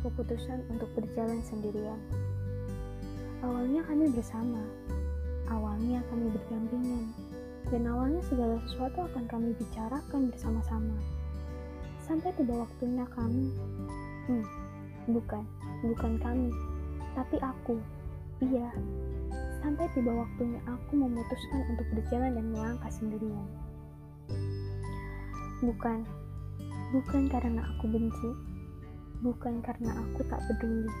keputusan untuk berjalan sendirian. Awalnya kami bersama, awalnya kami berdampingan, dan awalnya segala sesuatu akan kami bicarakan bersama-sama. Sampai tiba waktunya kami, hmm, bukan, bukan kami, tapi aku, iya, sampai tiba waktunya aku memutuskan untuk berjalan dan melangkah sendirian. Bukan, bukan karena aku benci, bukan karena aku tak peduli,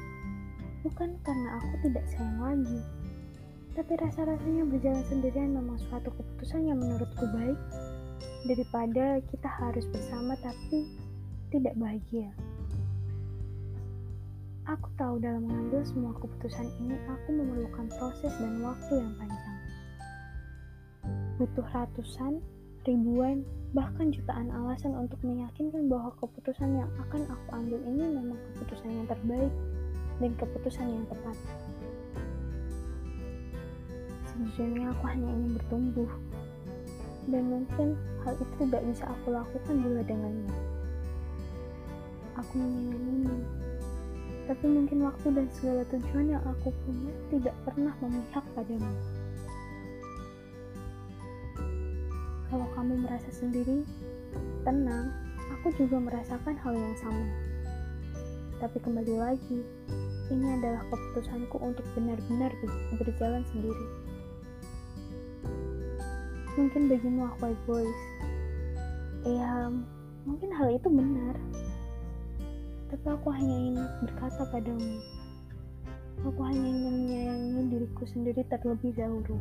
bukan karena aku tidak sayang lagi, tapi rasa-rasanya berjalan sendirian memang suatu keputusan yang menurutku baik daripada kita harus bersama tapi tidak bahagia. Aku tahu dalam mengambil semua keputusan ini aku memerlukan proses dan waktu yang panjang. Butuh ratusan, ribuan, bahkan jutaan alasan untuk meyakinkan bahwa keputusan yang akan aku ambil ini memang keputusan yang terbaik dan keputusan yang tepat. Sejujurnya aku hanya ingin bertumbuh, dan mungkin hal itu tidak bisa aku lakukan juga dengannya. Aku menyayangimu, tapi mungkin waktu dan segala tujuan yang aku punya tidak pernah memihak padamu. Kamu merasa sendiri, tenang, aku juga merasakan hal yang sama. Tapi kembali lagi, ini adalah keputusanku untuk benar-benar berjalan sendiri. Mungkin bagimu aku egois. Ya, mungkin hal itu benar. Tapi aku hanya ingin berkata padamu. Aku hanya ingin menyayangi diriku sendiri terlebih dahulu.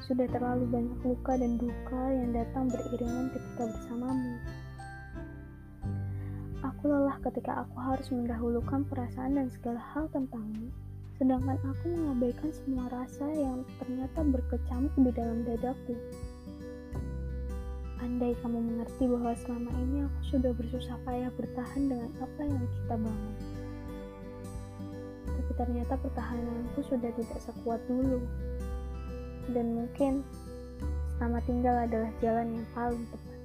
Sudah terlalu banyak luka dan duka yang datang beriringan ketika bersamamu. Aku lelah ketika aku harus mendahulukan perasaan dan segala hal tentangmu, sedangkan aku mengabaikan semua rasa yang ternyata berkecamuk di dalam dadaku. Andai kamu mengerti bahwa selama ini aku sudah bersusah payah bertahan dengan apa yang kita bangun. Tapi ternyata pertahananku sudah tidak sekuat dulu dan mungkin selamat tinggal adalah jalan yang paling tepat.